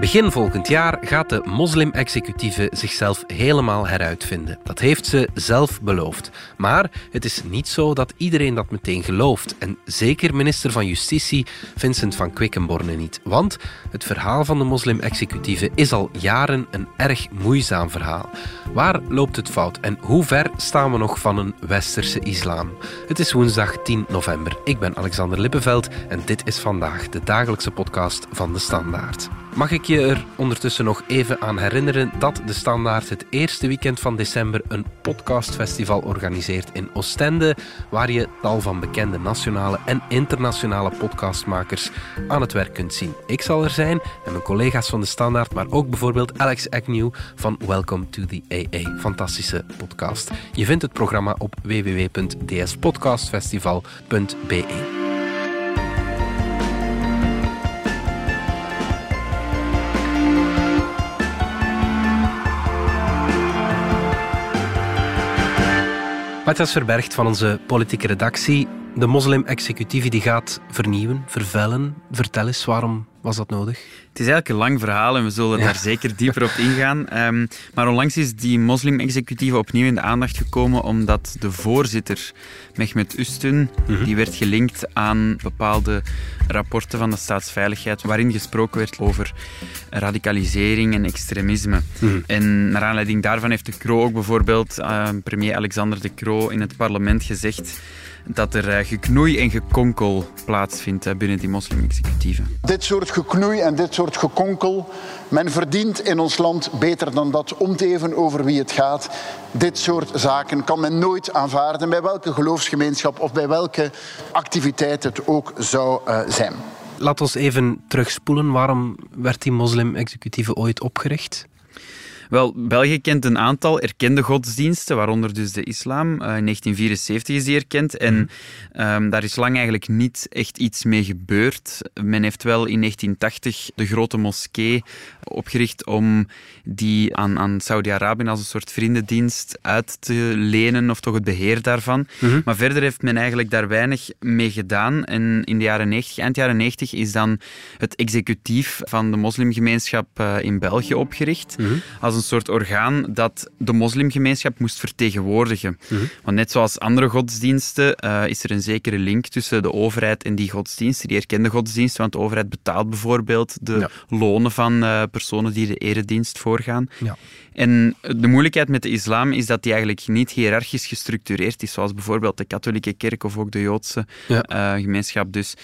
Begin volgend jaar gaat de moslim-executieve zichzelf helemaal heruitvinden. Dat heeft ze zelf beloofd. Maar het is niet zo dat iedereen dat meteen gelooft. En zeker minister van Justitie Vincent van Quickenborne niet. Want het verhaal van de moslim-executieve is al jaren een erg moeizaam verhaal. Waar loopt het fout en hoe ver staan we nog van een westerse islam? Het is woensdag 10 november. Ik ben Alexander Lippenveld en dit is vandaag de dagelijkse podcast van de Standaard. Mag ik je er ondertussen nog even aan herinneren dat de Standaard het eerste weekend van december een podcastfestival organiseert in Oostende, waar je tal van bekende nationale en internationale podcastmakers aan het werk kunt zien. Ik zal er zijn en mijn collega's van de Standaard, maar ook bijvoorbeeld Alex Agnew van Welcome to the AA. Fantastische podcast. Je vindt het programma op www.dspodcastfestival.be. Matthias Verbergt van onze politieke redactie. De moslim-executieve die gaat vernieuwen, vervellen. Vertel eens, waarom was dat nodig? Het is eigenlijk een lang verhaal en we zullen daar zeker dieper op ingaan. Um, maar onlangs is die moslim-executieve opnieuw in de aandacht gekomen omdat de voorzitter, Mehmet Ustun, mhm. die werd gelinkt aan bepaalde rapporten van de staatsveiligheid waarin gesproken werd over radicalisering en extremisme. Mhm. En naar aanleiding daarvan heeft de Croo ook bijvoorbeeld, uh, premier Alexander de Croo, in het parlement gezegd dat er eh, geknoei en gekonkel plaatsvindt binnen die moslim-executieven. Dit soort geknoei en dit soort gekonkel, men verdient in ons land beter dan dat om te even over wie het gaat. Dit soort zaken kan men nooit aanvaarden, bij welke geloofsgemeenschap of bij welke activiteit het ook zou uh, zijn. Laat ons even terugspoelen. Waarom werd die moslim-executieve ooit opgericht? Wel, België kent een aantal erkende godsdiensten, waaronder dus de islam. Uh, in 1974 is die erkend. En um, daar is lang eigenlijk niet echt iets mee gebeurd. Men heeft wel in 1980 de grote moskee opgericht om die aan, aan Saudi-Arabië als een soort vriendendienst uit te lenen, of toch het beheer daarvan. Mhm. Maar verder heeft men eigenlijk daar weinig mee gedaan. En in de jaren 90, eind jaren 90 is dan het executief van de moslimgemeenschap uh, in België opgericht. Mhm. Als een soort orgaan dat de moslimgemeenschap moest vertegenwoordigen. Mhm. Want net zoals andere godsdiensten uh, is er een zekere link tussen de overheid en die godsdiensten, die erkende godsdiensten, want de overheid betaalt bijvoorbeeld de lonen van uh, personen die de eredienst voorgaan. Ja. En de moeilijkheid met de islam is dat die eigenlijk niet hiërarchisch gestructureerd is, zoals bijvoorbeeld de katholieke kerk of ook de Joodse uh, gemeenschap. Dus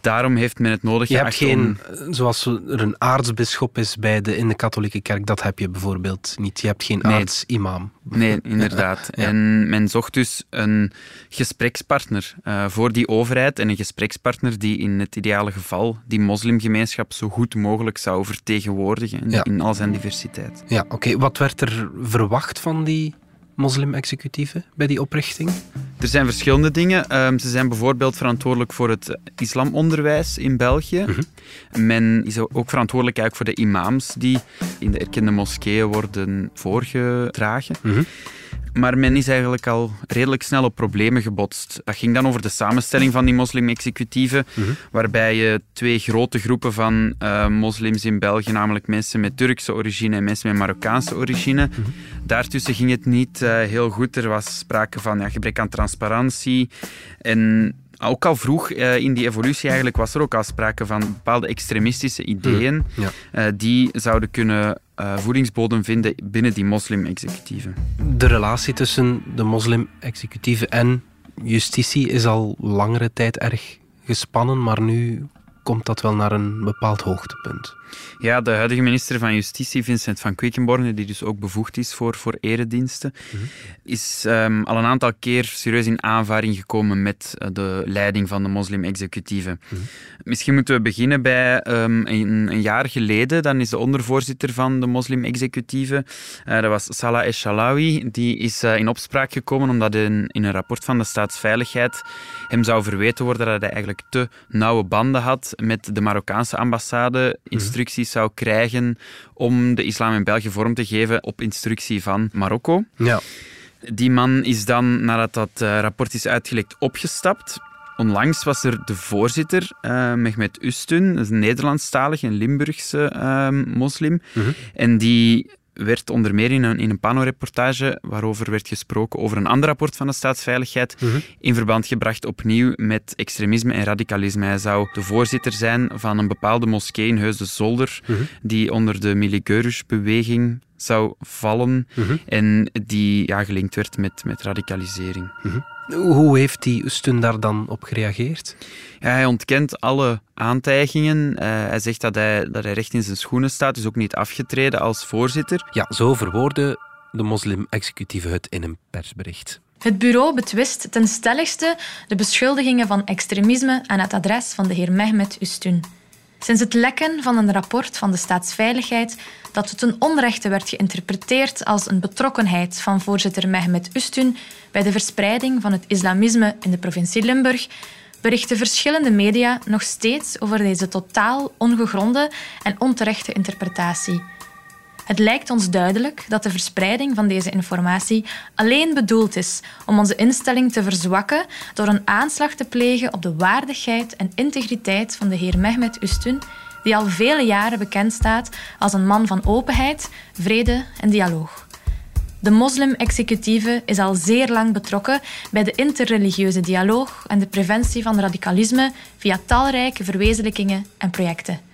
daarom heeft men het nodig. Je hebt geen, zoals er een aartsbisschop is bij de, in de katholieke kerk, dat heb je bijvoorbeeld niet. Je hebt geen nee. aartsimam. Nee, inderdaad. En men zocht dus een gesprekspartner uh, voor die overheid en een gesprekspartner die in het ideale geval die moslimgemeenschap zo goed mogelijk zou vertegenwoordigen in, in al zijn diversiteit. Ja, oké. Wat werd er verwacht van die moslim-executieven bij die oprichting? Er zijn verschillende dingen. Ehm, ze zijn bijvoorbeeld verantwoordelijk voor het islamonderwijs in België. Mhm. Men is ook verantwoordelijk eigenlijk voor de imams die in de erkende moskeeën worden voorgedragen. Mhm. Maar men is eigenlijk al redelijk snel op problemen gebotst. Dat ging dan over de samenstelling van die moslim-executieven, waarbij je twee grote groepen van uh, moslims in België, namelijk mensen met Turkse origine en mensen met Marokkaanse origine, daartussen ging het niet uh, heel goed. Er was sprake van ja, gebrek aan transparantie en ook al vroeg uh, in die evolutie eigenlijk was er ook al sprake van bepaalde extremistische ideeën mm, ja. uh, die zouden kunnen uh, voedingsbodem vinden binnen die moslim-executieven. De relatie tussen de moslim-executieven en justitie is al langere tijd erg gespannen, maar nu komt dat wel naar een bepaald hoogtepunt. Ja, de huidige minister van Justitie, Vincent van Quickenborne, die dus ook bevoegd is voor, voor erediensten, mhm. is um, al een aantal keer serieus in aanvaring gekomen met uh, de leiding van de moslim-executieven. Mhm. Misschien moeten we beginnen bij um, een, een, jaar geleden. Dan is de ondervoorzitter van de moslim-executieven, uh, dat was Salah Eshalawi, die is uh, in opspraak gekomen omdat in, in een rapport van de staatsveiligheid hem zou verweten worden dat hij eigenlijk te nauwe banden had met de Marokkaanse ambassade, mhm. Instructies zou krijgen om de islam in België vorm te geven op instructie van Marokko. Ja. Die man is dan, nadat dat eh, rapport is uitgelekt, opgestapt. onlangs was er de voorzitter, uh, Mehmet Ustun, een Nederlandstalig, een Limburgse uh, moslim. Mhm. En die werd onder meer in een, in een panoreportage waarover werd gesproken over een ander rapport van de staatsveiligheid mhm. in verband gebracht opnieuw met extremisme en radicalisme. Hij zou de voorzitter zijn van een bepaalde moskee in Heus de Zolder, mhm. die onder de Miligurus-beweging zou vallen mhm. en die ja, gelinkt werd met, met radicalisering. Hoe heeft die Ustun daar dan op gereageerd? Ja, hij ontkent alle aantijgingen. Uh, hij zegt dat hij, dat hij recht in zijn schoenen staat, dus ook niet afgetreden als voorzitter. Ja, zo verwoordde de moslim-executieve het in een persbericht. Het bureau betwist ten stelligste de beschuldigingen van extremisme aan het adres van de heer Mehmet Ustun. Sinds het lekken van een rapport van de staatsveiligheid dat ten onrechte werd geïnterpreteerd als een betrokkenheid van voorzitter Mehmet Ustun bij de verspreiding van het islamisme in de provincie Limburg, berichten verschillende media nog steeds over deze totaal ongegronde en onterechte interpretatie. Het lijkt ons duidelijk dat de verspreiding van deze informatie alleen bedoeld is om onze instelling te verzwakken door een aanslag te plegen op de waardigheid en integriteit van de heer Mehmet Ustun, die al vele jaren bekend staat als een man van openheid, vrede en dialoog. De moslim-executieve is al zeer lang betrokken bij de interreligieuze dialoog en de preventie van radicalisme via talrijke verwezenlijkingen en projecten.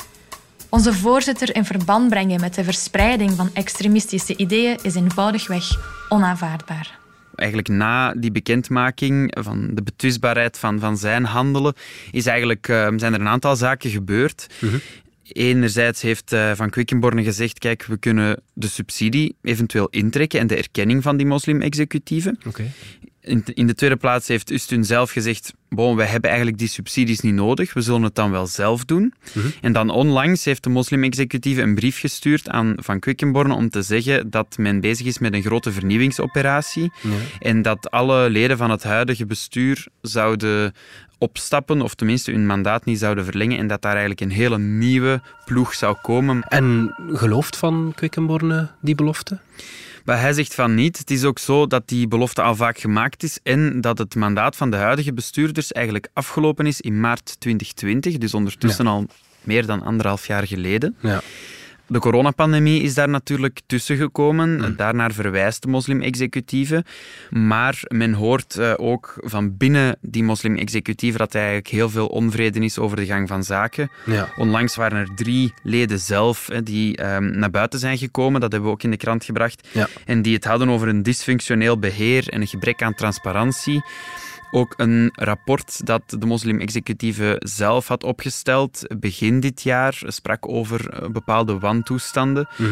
Onze voorzitter in verband brengen met de verspreiding van extremistische ideeën is eenvoudigweg onaanvaardbaar. Eigenlijk na die bekendmaking van de betwistbaarheid van, van zijn handelen is eigenlijk, uh, zijn er een aantal zaken gebeurd. Mhm. Enerzijds heeft uh, Van Quickenborne gezegd, kijk, we kunnen de subsidie eventueel intrekken en de erkenning van die moslim-executieven. Okay. In, in, de tweede plaats heeft Ustun zelf gezegd, bon, wij hebben eigenlijk die subsidies niet nodig, we zullen het dan wel zelf doen. Mhm. En dan onlangs heeft de moslim-executieve een brief gestuurd aan Van Quickenborne om te zeggen dat men bezig is met een grote vernieuwingsoperatie en dat alle leden van het huidige bestuur zouden opstappen, of tenminste hun mandaat niet zouden verlengen en dat daar eigenlijk een hele nieuwe ploeg zou komen. En gelooft Van Quickenborne die belofte? Maar hij zegt van niet. Het is ook zo dat die belofte al vaak gemaakt is en dat het mandaat van de huidige bestuurders eigenlijk afgelopen is in maart 2020, dus ondertussen al meer dan anderhalf jaar geleden. Ja. De coronapandemie is daar natuurlijk tussen gekomen. Mm. Daarnaar verwijst de moslim-executieve. Maar men hoort uh, ook van binnen die moslim-executieve dat er eigenlijk heel veel onvrede is over de gang van zaken. Ja. Onlangs waren er drie leden zelf die um, naar buiten zijn gekomen. Dat hebben we ook in de krant gebracht. Ja. En die het hadden over een dysfunctioneel beheer en een gebrek aan transparantie. Ook een rapport dat de moslim-executieve zelf had opgesteld begin dit jaar sprak over eh, bepaalde wantoestanden. Mhm.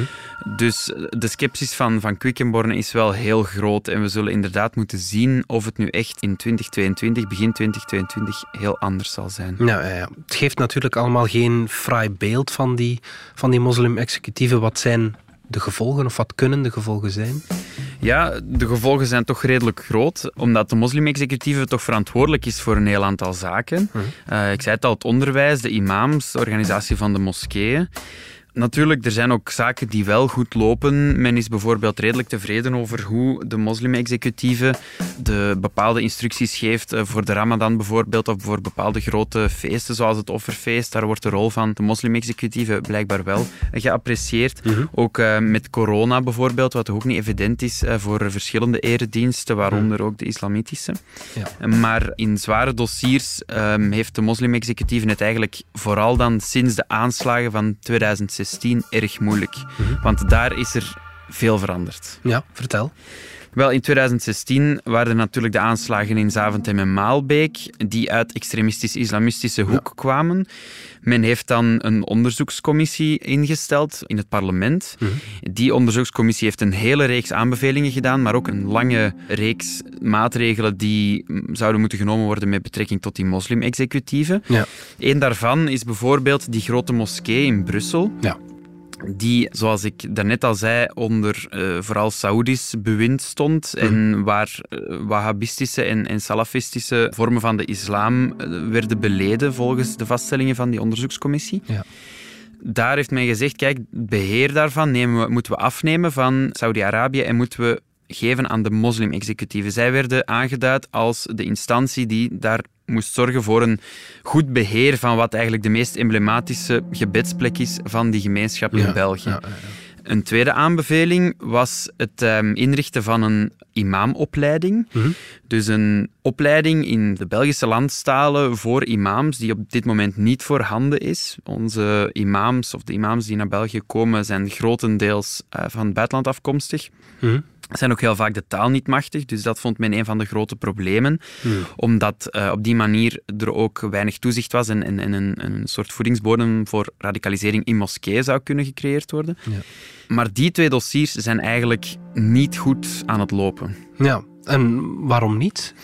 Dus de sceptisch van, van Quickenborne is wel heel groot en we zullen inderdaad moeten zien of het nu echt in 2022, begin 2022, heel anders zal zijn. Ja, ja, ja. Het geeft natuurlijk allemaal geen fraai beeld van die, van die moslim-executieven. Wat zijn de gevolgen of wat kunnen de gevolgen zijn? Ja, de gevolgen zijn toch redelijk groot, omdat de moslim-executieve toch verantwoordelijk is voor een heel aantal zaken. Mhm. Eh, ik zei het al, het onderwijs, de imams, de organisatie van de moskeeën. Natuurlijk, er zijn ook zaken die wel goed lopen. Men is bijvoorbeeld redelijk tevreden over hoe de moslim-executieve de bepaalde instructies geeft eh, voor de Ramadan bijvoorbeeld, of voor bepaalde grote feesten zoals het offerfeest. Daar wordt de rol van de moslim-executieve blijkbaar wel geapprecieerd. Mhm. Ook uh, met corona bijvoorbeeld, wat ook niet evident is uh, voor verschillende erediensten, waaronder ook de islamitische. Ja. Maar in zware dossiers um, heeft de moslim-executieve het eigenlijk vooral dan sinds de aanslagen van 2016 erg moeilijk. Mhm. Want daar is er veel veranderd. Ja, vertel. Wel, in 2016 waren er natuurlijk de aanslagen in Zaventem en Maalbeek, die uit extremistisch-islamistische hoek kwamen. Men heeft dan een onderzoekscommissie ingesteld in het parlement. Mhm. Die onderzoekscommissie heeft een hele reeks aanbevelingen gedaan, maar ook een lange reeks maatregelen die zouden moeten genomen worden met betrekking tot die moslim-executieven. Ja. Eén daarvan is bijvoorbeeld die grote moskee in Brussel. Ja die, zoals ik daarnet al zei, onder uh, vooral Saoedisch bewind stond mhm. en waar uh, wahhabistische en, en, salafistische vormen van de islam uh, werden beleden volgens de vaststellingen van die onderzoekscommissie. Ja. Daar heeft men gezegd, kijk, het beheer daarvan nemen we, moeten we afnemen van Saudi-Arabië en moeten we geven aan de moslim-executieven. Zij werden aangeduid als de instantie die daar moest zorgen voor een goed beheer van wat eigenlijk de meest emblematische gebedsplek is van die gemeenschap in België. Ja, ja, een tweede aanbeveling was het um, inrichten van een imamopleiding. Mhm. Dus een opleiding in de Belgische landstalen voor imams, die op dit moment niet voorhanden is. Onze imams, of de imams die naar België komen, zijn grotendeels uh, van het buitenland afkomstig. Mm zijn ook heel vaak de taal niet machtig. Dus dat vond men een van de grote problemen. Hmm. Omdat uh, op die manier er ook weinig toezicht was en, en, en een, een, soort voedingsbodem voor radicalisering in moskeeën zou kunnen gecreëerd worden. Ja. Maar die twee dossiers zijn eigenlijk niet goed aan het lopen. Ja, en waarom niet?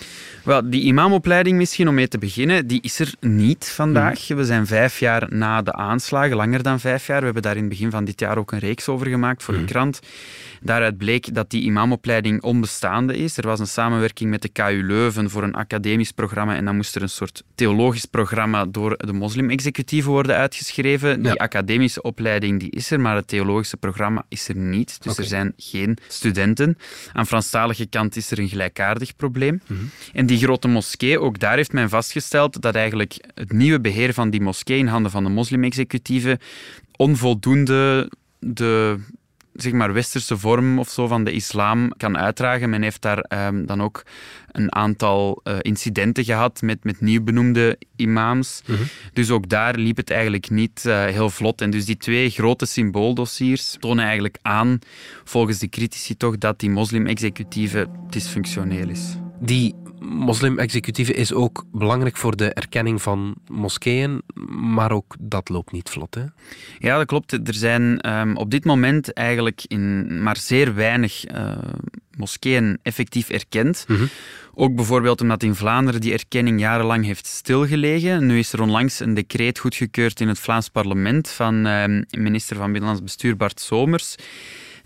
Wel, die imamopleiding misschien om mee te beginnen, die is er niet vandaag. Hmm. We zijn vijf jaar na de aanslagen, langer dan vijf jaar. We hebben daar in het begin van dit jaar ook een reeks over gemaakt voor de hmm. krant. Daaruit bleek dat die imamopleiding onbestaande is. Er was een samenwerking met de KU Leuven voor een academisch programma en dan moest er een soort theologisch programma door de moslim-executieven worden uitgeschreven. Die academische opleiding die is er, maar het theologische programma is er niet. Dus er zijn geen studenten. Aan Franstalige kant is er een gelijkaardig probleem. Mhm. En die grote moskee, ook daar heeft men vastgesteld dat eigenlijk het nieuwe beheer van die moskee in handen van de moslim-executieven onvoldoende de zeg maar, westerse vorm of zo van de islam kan uitdragen. Men heeft daar ehm, dan ook een aantal uh, incidenten gehad met, met nieuw benoemde imams. Mhm. Dus ook daar liep het eigenlijk niet uh, heel vlot. En dus die twee grote symbooldossiers tonen eigenlijk aan, volgens de critici toch, dat die moslim-executieve dysfunctioneel is. Die moslim-executieve is ook belangrijk voor de erkenning van moskeeën, maar ook dat loopt niet vlot. Hè? Ja, dat klopt. Er zijn um, op dit moment eigenlijk in maar zeer weinig uh, moskeeën effectief erkend. Mm -hmm. Ook bijvoorbeeld omdat in Vlaanderen die erkenning jarenlang heeft stilgelegen. Nu is er onlangs een decreet goedgekeurd in het Vlaams parlement van uh, minister van Binnenlands Bestuur Bart Somers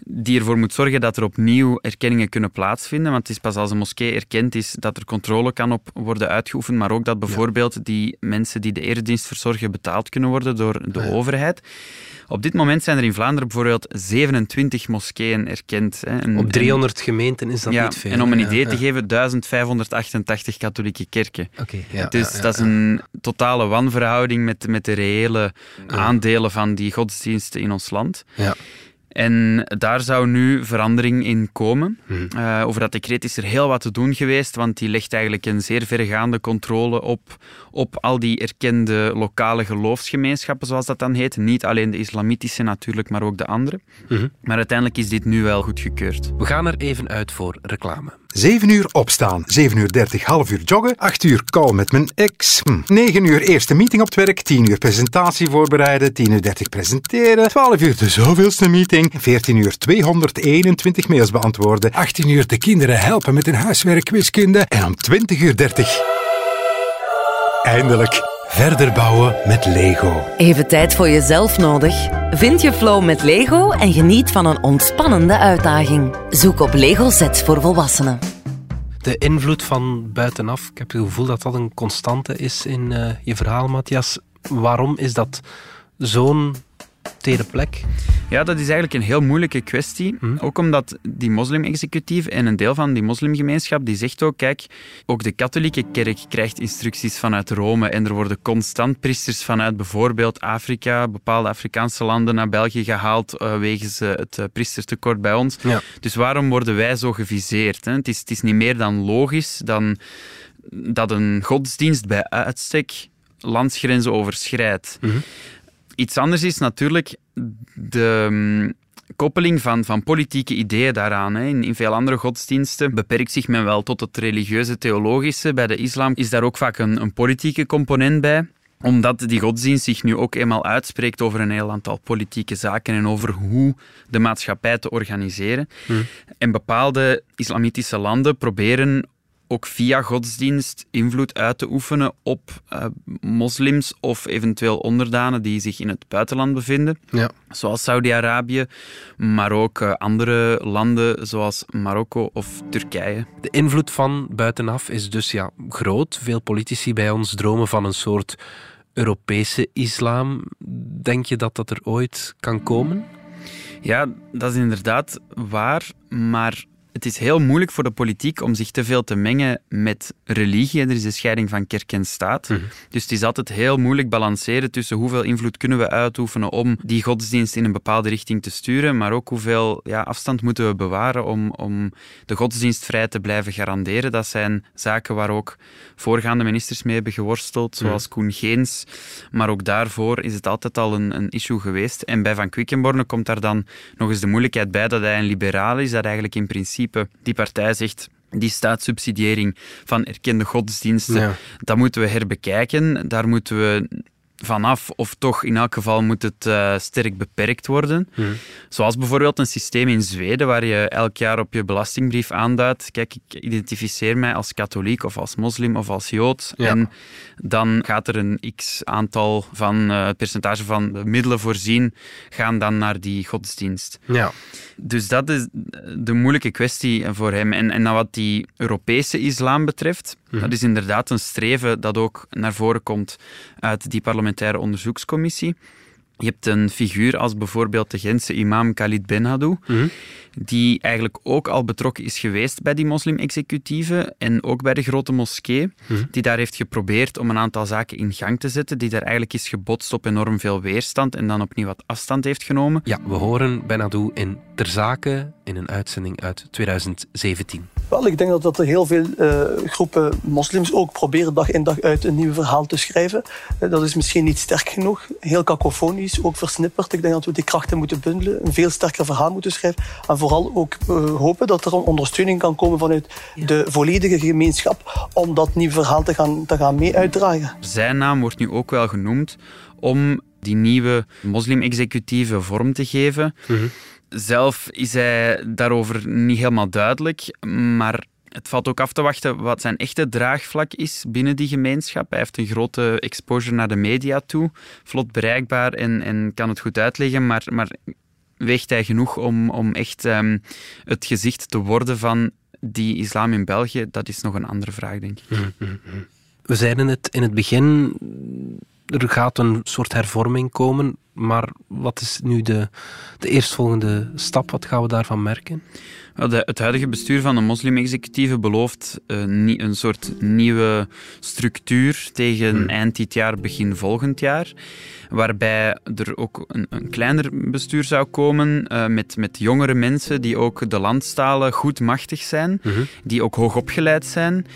die ervoor moet zorgen dat er opnieuw erkenningen kunnen plaatsvinden. Want het is pas als een moskee erkend is dat er controle kan op worden uitgeoefend, maar ook dat bijvoorbeeld die mensen die de eredienst verzorgen betaald kunnen worden door de overheid. Op dit moment zijn er in Vlaanderen bijvoorbeeld 27 moskeeën erkend. Hè. Op 300 gemeenten is dat niet veel. En om een idee te geven, 1588 katholieke kerken. Okay, dus dat is een totale wanverhouding met, met de reële aandelen van die godsdiensten in ons land. Ja. En daar zou nu verandering in komen. Hmm. Uh, over dat decreet is er heel wat te doen geweest, want die legt eigenlijk een zeer vergaande controle op, op al die erkende lokale geloofsgemeenschappen, zoals dat dan heet. Niet alleen de islamitische natuurlijk, maar ook de andere. Hmm. Maar uiteindelijk is dit nu wel goedgekeurd. We gaan er even uit voor reclame. 7 uur opstaan, 7 uur 30 half uur joggen, 8 uur call met mijn ex, hm. 9 uur eerste meeting op het werk, 10 uur presentatie voorbereiden, 10 uur 30 presenteren, 12 uur de zoveelste meeting, 14 uur 221 mails beantwoorden, 18 uur de kinderen helpen met hun huiswerk wiskunde en om 20 uur 30 eindelijk verder bouwen met Lego. Even tijd voor jezelf nodig? Vind je flow met Lego en geniet van een ontspannende uitdaging. Zoek op Lego sets voor volwassenen. De invloed van buitenaf, ik heb het gevoel dat dat een constante is in uh, je verhaal, Matthias. Waarom is dat zo'n tere plek? Ja, dat is eigenlijk een heel moeilijke kwestie. Hm. Ook omdat die moslim-executief en een deel van die moslimgemeenschap die zegt ook, kijk, ook de katholieke kerk krijgt instructies vanuit Rome en er worden constant priesters vanuit bijvoorbeeld Afrika, bepaalde Afrikaanse landen naar België gehaald uh, wegens uh, het uh, priestertekort bij ons. Ja. Dus waarom worden wij zo geviseerd? Hè? Het, is, het is niet meer dan logisch dan dat een godsdienst bij uitstek landsgrenzen overschrijdt. Mm Iets anders is natuurlijk de mm, koppeling van, van politieke ideeën daaraan. Hè. In, in, veel andere godsdiensten beperkt zich men wel tot het religieuze, theologische. Bij de islam is daar ook vaak een, een politieke component bij omdat die godsdienst zich nu ook eenmaal uitspreekt over een heel aantal politieke zaken en over hoe de maatschappij te organiseren. Hmm. En bepaalde islamitische landen proberen ook via godsdienst invloed uit te oefenen op uh, moslims of eventueel onderdanen die zich in het buitenland bevinden. Ja. Zoals Saudi-Arabië, maar ook uh, andere landen zoals Marokko of Turkije. De invloed van buitenaf is dus ja, groot. Veel politici bij ons dromen van een soort Europese islam. Denk je dat dat er ooit kan komen? Ja, dat is inderdaad waar, maar het is heel moeilijk voor de politiek om zich te veel te mengen met religie. Er is een scheiding van kerk en staat. Mhm. Dus het is altijd heel moeilijk balanceren tussen hoeveel invloed kunnen we uitoefenen om die godsdienst in een bepaalde richting te sturen, maar ook hoeveel ja, afstand moeten we bewaren om, om de godsdienst vrij te blijven garanderen. Dat zijn zaken waar ook voorgaande ministers mee hebben geworsteld, zoals Koen Geens. Maar ook daarvoor is het altijd al een, een issue geweest. En bij Van Quickenborne komt daar dan nog eens de moeilijkheid bij dat hij een liberaal is, dat eigenlijk in principe die partij zegt die staatssubsidiëring van erkende godsdiensten, Ja. dat moeten we herbekijken. Daar moeten we vanaf, of toch in elk geval moet het eh, sterk beperkt worden. Zoals bijvoorbeeld een systeem in Zweden waar je elk jaar op je belastingbrief aanduidt, kijk, ik identificeer mij als katholiek of als moslim of als jood. Ja. En dan gaat er een x-aantal van eh, het percentage van de middelen voorzien, gaan dan naar die godsdienst. Ja. Dus dat is de moeilijke kwestie voor hem. En, en dan wat die Europese islam betreft, dat is inderdaad een streven dat ook naar voren komt uit die parlementaire onderzoekscommissie. Je hebt een figuur als bijvoorbeeld de Gentse imam Khalid Benhadou, die eigenlijk ook al betrokken is geweest bij die moslim-executieven en ook bij de grote moskee, die daar heeft geprobeerd om een aantal zaken in gang te zetten, die daar eigenlijk is gebotst op enorm veel weerstand en dan opnieuw wat afstand heeft genomen. Ja, we horen Benadou in Ter Zake in een uitzending uit 2017. Wel, ik denk dat, dat er heel veel eh, groepen moslims ook proberen dag in dag uit een nieuw verhaal te schrijven. Eh, dat is misschien niet sterk genoeg, heel cacofonisch, ook versnipperd. Ik denk dat we die krachten moeten bundelen, een veel sterker verhaal moeten schrijven. En vooral ook eh, hopen dat er een ondersteuning kan komen vanuit de volledige gemeenschap om dat nieuwe verhaal te gaan, te gaan mee uitdragen. Zijn naam wordt nu ook wel genoemd om die nieuwe moslim-executieve vorm te geven. Zelf is hij daarover niet helemaal duidelijk, maar het valt ook af te wachten wat zijn echte draagvlak is binnen die gemeenschap. Hij heeft een grote exposure naar de media toe, vlot bereikbaar en, en kan het goed uitleggen, maar, maar weegt hij genoeg om, om echt ehm, het gezicht te worden van die islam in België? Dat is nog een andere vraag, denk ik. We zeiden het in het begin, er gaat een soort hervorming komen, maar wat is nu de, de eerstvolgende stap? Wat gaan we daarvan merken? De- het huidige bestuur van de moslim-executieve belooft eh, nie- een soort nieuwe structuur tegen eind dit jaar, begin volgend jaar. Waarbij er ook een, een kleiner bestuur zou komen eh, met, met jongere mensen die ook de landstalen goed machtig zijn, die ook hoog opgeleid zijn.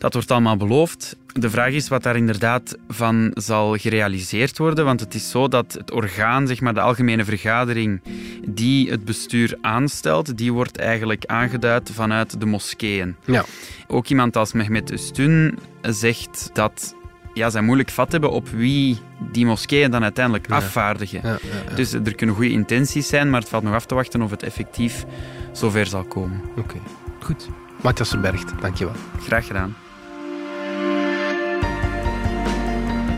Dat wordt allemaal beloofd. De vraag is wat daar inderdaad van zal gerealiseerd worden. Want het is zo dat het orgaan, zeg maar de algemene vergadering, die het bestuur aanstelt, die wordt eigenlijk aangeduid vanuit de moskeeën. Ja. Ook iemand als Mehmet Ustun zegt dat ja, zij moeilijk vat hebben op wie die moskeeën dan uiteindelijk afvaardigen. Ja, ja, ja. Dus er kunnen goede intenties zijn, maar het valt nog af te wachten of het effectief zover zal komen. Oké, goed. Matthias Verbergt, dankjewel. Graag gedaan.